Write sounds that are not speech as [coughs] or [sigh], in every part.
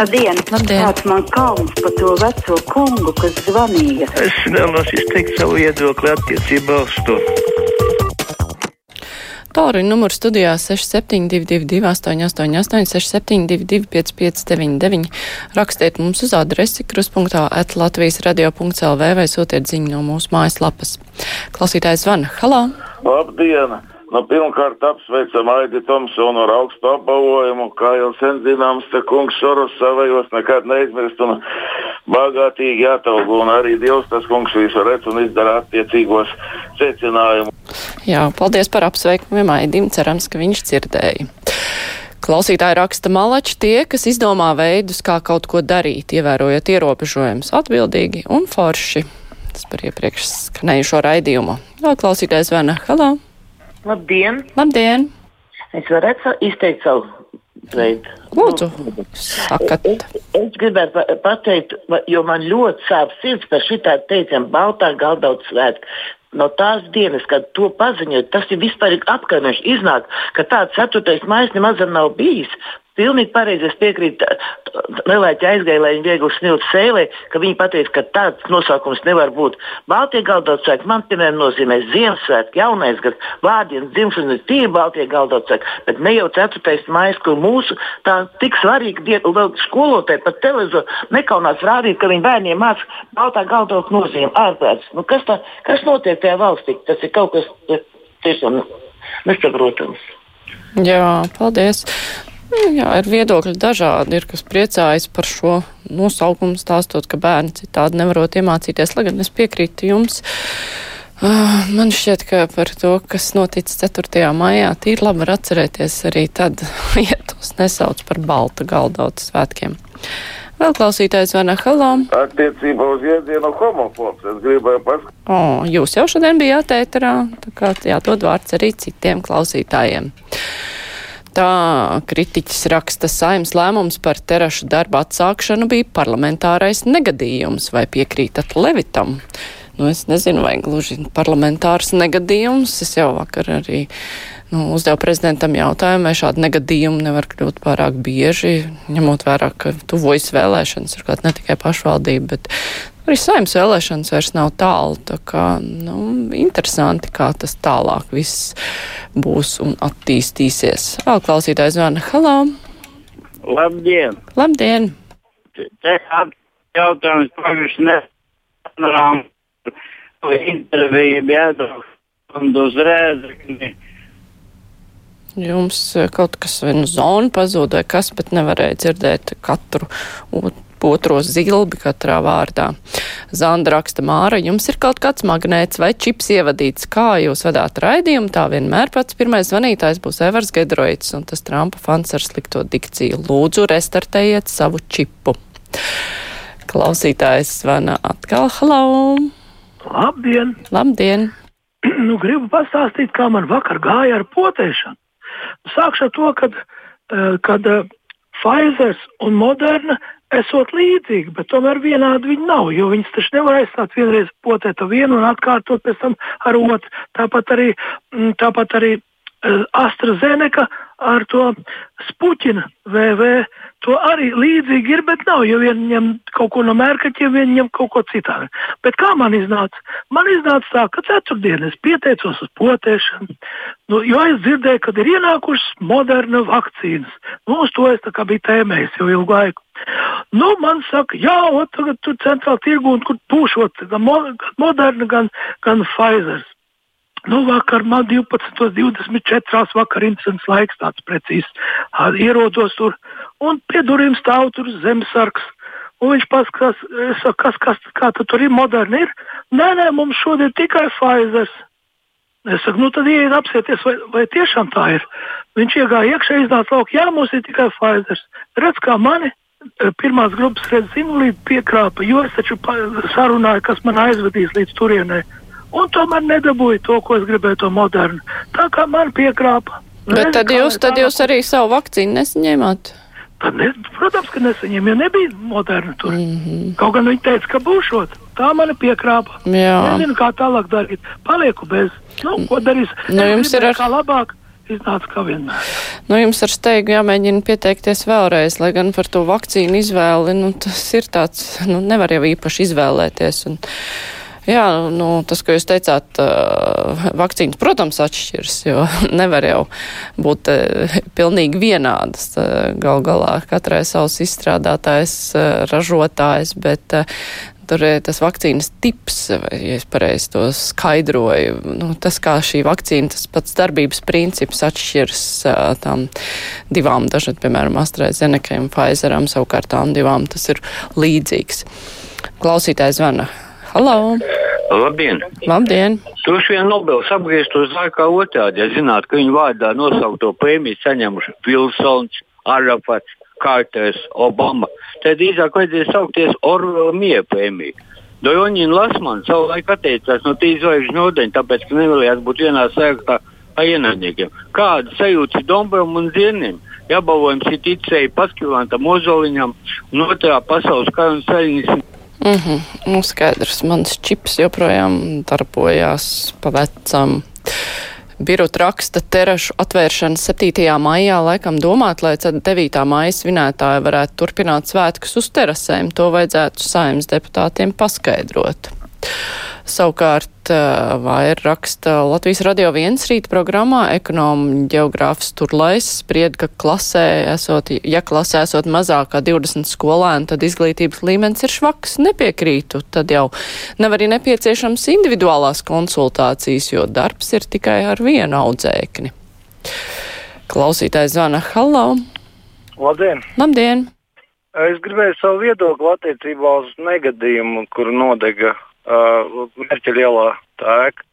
Labdien! Labdien. Kāds man kauns par to veco kungu, kas zvanīja? Es vēlos izteikt savu viedokli attiecībā uz to. Tālruņa numurs studijā 6722, 888, 672, 559, rakstiet mums uz adresi kruspunktā at Latvijas radio.lv vai sūtiet ziņu no mūsu mājaslapas. Klausītājs zvana. Halā! Labdien! Nu, pirmkārt, apsveicam Aidi Tomsonu ar augstu apbalvojumu. Kā jau sen zināms, te kungs Soros savējos nekad neizmirst un bagātīgi jātaugo. Un arī Dievs tas kungs visu redz un izdara attiecīgos secinājumus. Jā, paldies par apsveikumiem Aidim. Cerams, ka viņš dzirdēja. Klausītāji raksta malači tie, kas izdomā veidus, kā kaut ko darīt, ievērojot ierobežojumus atbildīgi un forši. Tas par iepriekš skanējušo raidījumu. Vēl klausītājs zvana. Halā! Labdien! Labdien! Es varētu izteikt savu veidu. Lūdzu, sakat. Es, es gribētu pa- pateikt, jo man ļoti sāp sirds par šitā teicienu Baltā galdauts svētku. No tās dienas, kad to paziņoja, tas ir vispār apkainoši. Iznāk, ka tāds 4. maija nemaz nav bijis. Pilnīgi pareizi es piekrītu Nelēķi aizgāja, lai viņi viegli sniegtu sēlē, ka viņi pateica, ka tāds nosaukums nevar būt. Baltie galdauts svētki man piemēram nozīmē Ziemassvētku, jaunais gads, vārdienas dzimšanas, tie ir Baltie galdauts svētki, bet ne jau 4. maija, kur mūsu tā tik svarīga diena, un vēl skolotāji pat televizoru nekaunās rādīt, ka viņi bērniem māca Baltā galdauts nozīme ārprāts. Nu, kas, tā, kas notiek tajā valstī? Tas ir kaut kas eh, tiešām nesaprotams. Jā, paldies. Nu, Jā, ir viedokļi dažādi. Ir, kas priecājas par šo nosaukumu, stāstot, ka bērni citādi nevarot iemācīties, lai gan es piekrītu jums. Uh, Man šķiet, ka par to, kas noticis 4. maijā, tīri labi var atcerēties arī tad, [laughs] ja tos nesauc par balta galdauta svētkiem. Vēl klausītājs Vana Halā. Attiecībā uz jēdzienu homofobs es gribēju paskatīties. O, jūs jau šodien bijāt ēterā, tā kā jādod vārds arī citiem klausītājiem. Tā kritiķis raksta saimnes lēmums par terašu darbu atsākšanu bija parlamentārais negadījums, vai piekrītat Levitam? Nu, es nezinu, vai gluži parlamentārs negadījums. Es jau vakar arī nu, uzdevu prezidentam jautājumu, vai šādi negadījumi nevar kļūt pārāk bieži, ņemot vērā, ka tuvojas vēlēšanas, turklāt ne tikai pašvaldība, bet arī saimnes vēlēšanas vairs nav tālu. Tā kā, nu, interesanti, kā tas tālāk viss būs un attīstīsies. Vēl klausītājs zvana. Halā! Labdien! Labdien! Te jautājums pagājuši nesanām. Intervija bija jādod un uz rēzekni. Jums kaut kas viena zona pazuda kas, bet nevarēja dzirdēt katru otro zilbi katrā vārdā. Zanda raksta Māra, jums ir kaut kāds magnēts vai čips ievadīts, kā jūs vadāt raidījumu, tā vienmēr pats pirmais zvanītājs būs Evers Gedroits un tas Trumpa fans ar slikto dikciju. Lūdzu, restartējiet savu čipu. Klausītājs zvana atkal, halau! Labdien! Labdien! [clears throat] Nu, gribu pastāstīt, kā man vakar gāja ar potēšanu. Sākšu ar to, kad, eh, kad eh, Pfizer un Moderna esot līdzīgi, bet tomēr vienādi viņi nav, jo viņas taču nevar aizstāt vienreiz potēt to vienu un atkārtot pēc tam ar otru. Tāpat arī, mm, tāpat arī eh, AstraZeneca ar to Spuķina VV. To arī līdzīgi ir, bet nav. Ja vien ņem kaut ko no mērkaķiem, vien ņem kaut ko citādi. Bet kā man iznāca? Man iznāca tā, ka ceturtdien es pieteicos uz potēšanu, nu, jo es dzirdēju, ka ir ienākušas moderna vakcīnas. Nu, uz to es biju tēmējis jau ilgu laiku. Nu, man saka, jā, o, tagad tur centrāli tirgu un kur pūšot gan moderna, gan, gan Pfizer. Nu, vakar man 12.24. vakar interesants laiks, tāds precīzs. Ierodos tur un pie durvīm stāv tur zemesargs. Un viņš paskatās, es saku, kas, kas, kā tu tur ir moderni ir. Nē, nē, mums šodien tikai Pfizer. Es saku, nu tad ieiet apsieties, vai, vai tiešām tā ir. Viņš iegāja iekšā, iznāca lauk, jā, mums ir tikai Pfizer. Redz, kā mani eh, pirmās grupas redz invalīdi piekrāpa, jo es taču sarunāju, kas man aizvedīs līdz turienei. Un tomēr nedabūju to, ko es gribēju, to modernu. Tā kā man piekrāpa. Bet Nezinu, tad jūs, tad jūs arī savu vakcīnu nesaņēmāt? Tad, ne, protams, ka nesaņēmu, jo nebija moderna tur. Mm. -hmm. Kaut gan viņi teica, ka būšot. Tā mani piekrāpa. Jā. Nezinu, kā tālāk darīt. Palieku bez. Nu, ko darīs? Nu, Es jums ir ar- Kā labāk, iznāca kā vienmēr. Nu, jums ar steigu jāmēģina pieteikties vēlreiz, lai gan par to vakcīnu izvēli, nu, tas ir tāds, nu, nevar jau īpaši izvēlēties. Un, jā, nu, tas, ko jūs teicāt, uh, vakcīnas, protams, atšķiras, jo [laughs] nevar jau būt uh, pilnīgi vienādas. Uh, gal galā katrai savs izstrādātājs, ražotājs, bet tur ir tas vakcīnas tips, ja es pareizi to skaidroju. Nu, tas, kā šī vakcīna, tas pats darbības princips atšķiras tām divām, dažādi, piemēram, AstraZeneca un Pfizeram, savukārt tām divām tas ir līdzīgs. Klausītājs zvana. Halo! Labdien! Labdien! Droši vien Nobels apgrieztos laikā otrādi, ja zinātu, ka viņu vārdā nosaukto prēmiju saņemuši Vilsons, Arafats, Kārters, Obama. Tad drīzāk vajadzēja saukties Orvela miera prēmiju. Doroņina Lasmans savulaik atteicās no tīzvaigžņu nodeņa, tāpēc, ka nevēlējās būt vienā sēktā ar ienaidniekiem. Kāda sajūta Dombram un Zienim? Jābalvojums ir ticēji Paskilantam Ozoliņam un otrā pasaules kara un saļņas. Mm -hmm. Nu, skaidrs, mans čips joprojām darbojās pa vecam. Birut raksta terašu atvēršana 7. maijā, laikam domāt, lai 9. maija svinētāji varētu turpināt svētkus uz terasēm. To vajadzētu saimnes deputātiem paskaidrot. Savukārt Vair raksta Latvijas radio viens rīta programmā ekonomu geogrāfs Turlais spried, ka klasē esot, ja klasē esot mazākā 20 skolēni, tad izglītības līmenis ir švaks. Nepiekrītu, tad jau nav arī nepieciešams individuālās konsultācijas, jo darbs ir tikai ar vienu audzēkni. Klausītājs zvana Halo! Labdien! Labdien! Es gribēju savu viedokli attiecībā uz negadījumu, kur nodega Mērķa lielā tēka.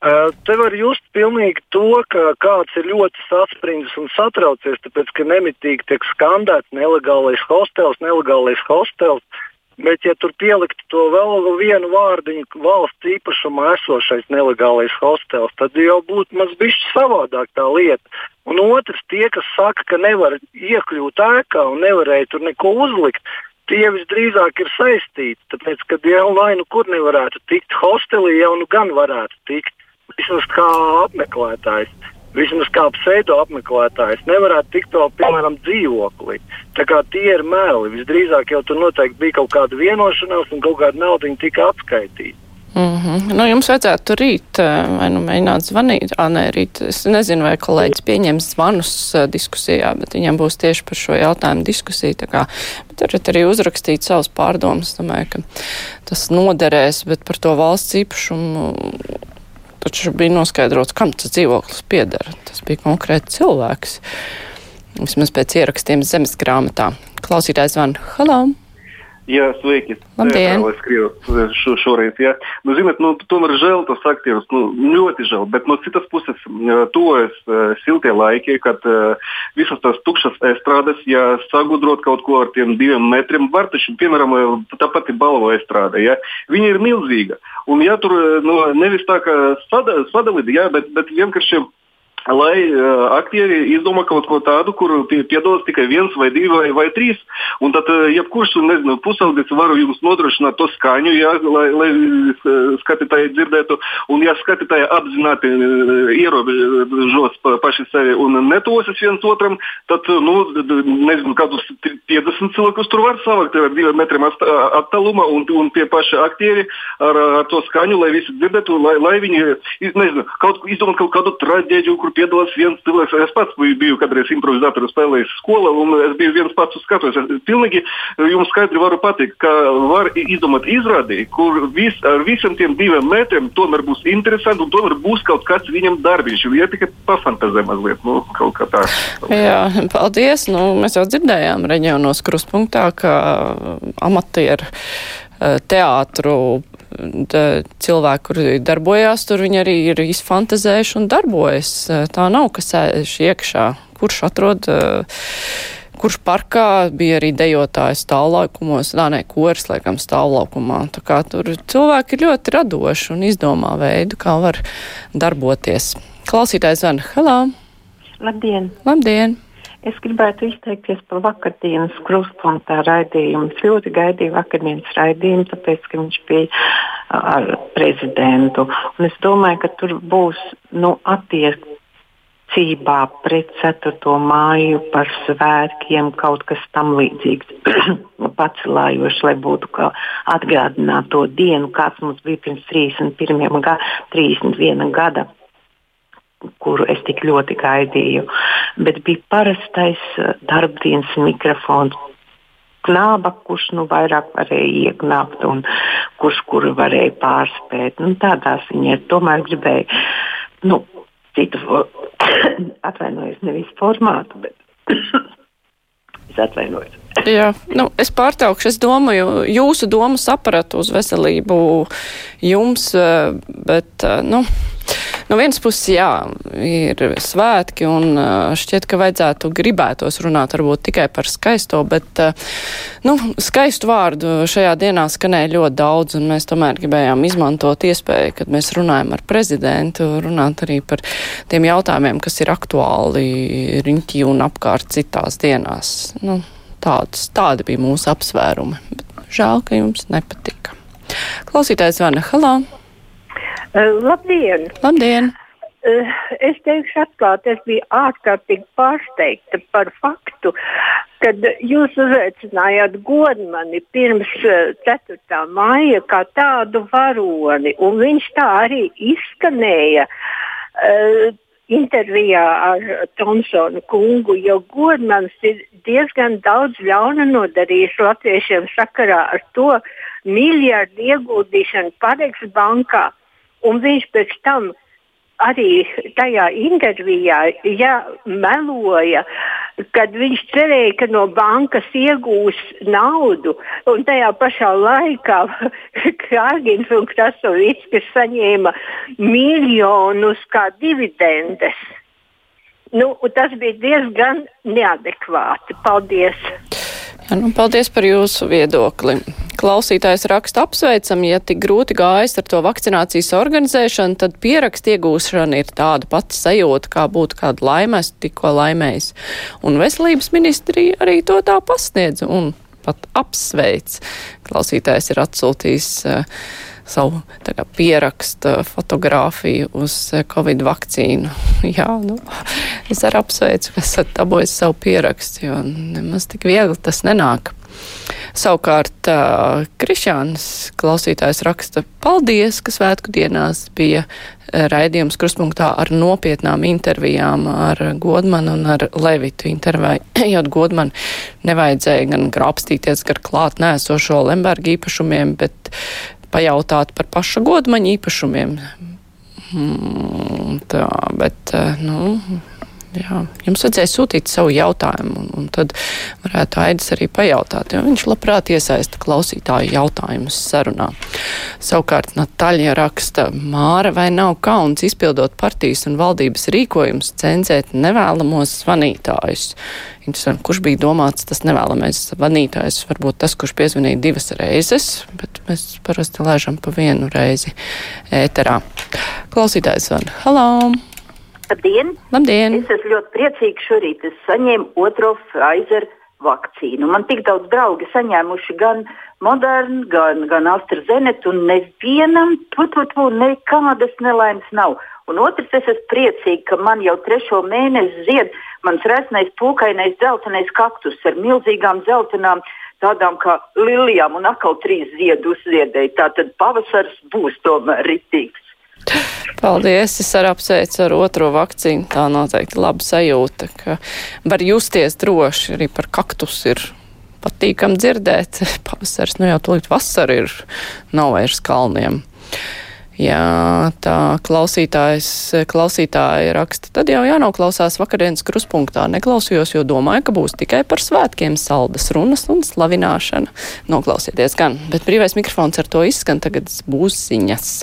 Uh, te var just pilnīgi to, ka kāds ir ļoti saspringts un satraucies, tāpēc ka nemitīgi tiek skandēts nelegālais hostels, nelegālais hostels. Bet, ja tur pieliktu to vēl vienu vārdiņu, valsts īpašumā esošais nelegālais hostels, tad jau būtu mazliet savādāk tā lieta. Un otrs, tie, kas saka, ka nevar iekļūt ēkā un nevarēja tur neko uzlikt, tie visdrīzāk ir saistīti. Tāpēc, kad jau vai nu kur nevarētu tikt hostelī, jau nu gan varētu tikt. Vismaz kā apmeklētājs, vismaz kā pseido apmeklētājs, nevarētu tikt vēl, piemēram, dzīvoklī. Tā kā tie ir meli. Visdrīzāk jau tur noteikti bija kaut kāda vienošanās un kaut kāda nauda tika atskaitīta. Mm -hmm. nu, jums vajadzētu rīt, vai nu mēģināt zvanīt, ā, nē, rīt, es nezinu, vai kolēģis pieņems zvanus diskusijā, bet viņam būs tieši par šo jautājumu diskusija, kā, varat arī uzrakstīt savus pārdomas, domāju, ka tas noderēs, bet par to valsts īpašumu taču bija noskaidrots, kam tas dzīvoklis piedara. Tas bija konkrēti cilvēks, vismaz pēc ierakstiem zemes grāmatā. Klausītājs van, halau! Jā, sveiki. Labdien. Es skrienu šo, šoreiz. Jā. Nu, zināt, nu, tomēr žēl tos aktierus. Nu, ļoti žēl. Bet no citas puses, tuvojas uh, siltie laiki, kad uh, visas tās tukšas estrādes, ja sagudrot kaut ko ar tiem diviem metriem, var taču, piemēram, tā pati balva estrāde. Ja, viņa ir milzīga. Un ja tur nu, nevis tā kā sada, sadalīt, ja, bet, bet vienkārši lai uh, aktieri izdomā kaut ko tādu, kur piedalās tikai viens vai divi vai, vai trīs. Un tad, uh, jebkurš, nezinu, pusaudis var jums nodrošināt to skaņu, jā, lai, lai skatītāji dzirdētu. Un, ja skatītāji apzināti uh, ierobežos pa, paši sevi un netosas viens otram, tad, nu, nezinu, kādus 50 cilvēkus tur var savākt ar diviem metriem attālumā un, un tie paši aktieri ar, ar to skaņu, lai visi dzirdētu, lai, lai viņi, nezinu, kaut, izdomā kaut kādu traģēdiju, kur piedalās viens cilvēks. Es pats biju, kādreiz improvizatoru spēlējis skolā, un es biju viens pats uz skatuves. Es pilnīgi jums skaidri varu pateikt, ka var izdomāt izrādi, kur vis, ar visiem tiem diviem metriem tomēr būs interesanti un tomēr būs kaut kāds viņam darbiņš. Ja tikai pafantazē mazliet, nu, kaut kā tā. Jā, paldies. Nu, mēs jau dzirdējām reģionos kruspunktā, ka amatieri teātru cilvēki, kuri darbojās tur, viņi arī ir izfantazējuši un darbojas. Tā nav, ka sēž iekšā. Kurš atrod, kurš parkā bija arī dejotājs stāvlaukumos, nā, nē, kors, laikam, stāvlaukumā. Tā kā tur cilvēki ir ļoti radoši un izdomā veidu, kā var darboties. Klausītājs zvan, halā! Labdien! Labdien! Es gribētu izteikties par vakardienas krustpunktā raidījumu. Es ļoti gaidīju vakardienas raidījumu, tāpēc, ka viņš bija ar prezidentu. Un es domāju, ka tur būs nu, attieksme cībā pret 4. māju par svētkiem, kaut kas tam līdzīgs. [clears throat] Pacelājoši, lai būtu kā atgādināt to dienu, kāds mums bija pirms 31. Ga 31 gada kuru es tik ļoti gaidīju. Bet bija parastais eh, darbdienas mikrofons. Knāba, kurš nu vairāk varēja ieknāpt un kurš kuru varēja pārspēt. Nu, tādā ziņā tomēr gribēju nu, citu, [coughs] atvainojos, nevis formātu, bet [coughs] es atvainojos. Jā, nu, es pārtraukšu. Es domāju, jūsu domu sapratu uz veselību jums, eh, bet, eh, nu. No vienas puses, jā, ir svētki un šķiet, ka vajadzētu gribētos runāt varbūt tikai par skaisto, bet, nu, skaistu vārdu šajā dienā skanēja ļoti daudz, un mēs tomēr gribējām izmantot iespēju, kad mēs runājam ar prezidentu, runāt arī par tiem jautājumiem, kas ir aktuāli riņķī un apkārt citās dienās. Nu, tāds, tādi bija mūsu apsvērumi. Bet žēl, ka jums nepatika. Klausītājs Vana Halā. Uh, labdien! Labdien! Uh, es teikšu atklāti, es biju ārkārtīgi pārsteigta par faktu, kad jūs uzaicinājāt godmani pirms uh, 4. maija kā tādu varoni, un viņš tā arī izskanēja. Uh, intervijā ar Tomsonu kungu, jo Godmans ir diezgan daudz ļauna nodarījis latviešiem sakarā ar to miljardu ieguldīšanu Pareks bankā. Un viņš pēc tam arī tajā intervijā ja, meloja, kad viņš cerēja, ka no bankas iegūs naudu, un tajā pašā laikā [laughs] Kārgins un Krasovits saņēma miljonus kā dividendes. Nu, tas bija diezgan neadekvāti. Paldies! Nu, paldies par jūsu viedokli. Klausītājs raksta apsveicam, ja tik grūti gājas ar to vakcinācijas organizēšanu, tad pierakstu iegūšana ir tāda pati sajūta, kā būtu kāda laimēs, tikko laimējis. Un veselības ministrija arī to tā pasniedz un pat apsveic. Klausītājs ir atsūtījis uh, savu kā, pierakstu fotografiju uz eh, Covid vakcīnu. [laughs] Jā, nu, es arī apsveicu, ka esat dabūjis savu pierakstu, jo nemaz tik viegli tas nenāk. Savukārt uh, Krišāns klausītājs raksta, paldies, ka svētku dienās bija raidījums kruspunktā ar nopietnām intervijām ar Godmanu un ar Levitu intervējot [clears throat] Godmanu. Nevajadzēja gan grābstīties gar klāt nēsošo Lemberga īpašumiem, bet pajautāt par paša godmaņa īpašumiem. Mm, tā, bet, eh, nu, jā, jums vajadzēja sūtīt savu jautājumu, un, un tad varētu Aidis arī pajautāt, jo viņš labprāt iesaista klausītāju jautājumus sarunā. Savukārt Nataļa raksta, Māra vai nav kauns izpildot partijas un valdības rīkojums cenzēt nevēlamos zvanītājus? Interesanti, kurš bija domāts tas nevēlamais zvanītājs, varbūt tas, kurš piezvanīja divas reizes, bet mēs parasti lēžam pa vienu reizi ēterā. Klausītājs van, halā! Labdien! Labdien! Es esmu ļoti priecīgs šorīt. Es saņēmu otro Pfizer vakcīnu. Man tik daudz draugi saņēmuši gan Modernu, gan, gan AstraZeneca, un nevienam tu, tu, tu, nekādas nelaimes nav. Un otrs, es esmu priecīgs, ka man jau trešo mēnesi zied mans resnais, pūkainais, dzeltenais kaktus ar milzīgām dzeltenām, tādām kā lilijām, un atkal trīs ziedu uzziedēji. Tātad pavasars būs tomēr ritīgs. Paldies! Es arī apsveicu ar otro vakcīnu. Tā noteikti laba sajūta, ka var justies droši arī par kaktus ir patīkam dzirdēt. [laughs] Pavasars, nu jau tūlīt vasara ir, nav vairs kalniem. Jā, tā klausītājs, klausītāji raksta, tad jau jānoklausās vakardienas kruspunktā. Neklausījos, jo domāju, ka būs tikai par svētkiem saldas runas un slavināšana. Noklausieties gan, bet brīvais mikrofons ar to izskan, tagad būs ziņas.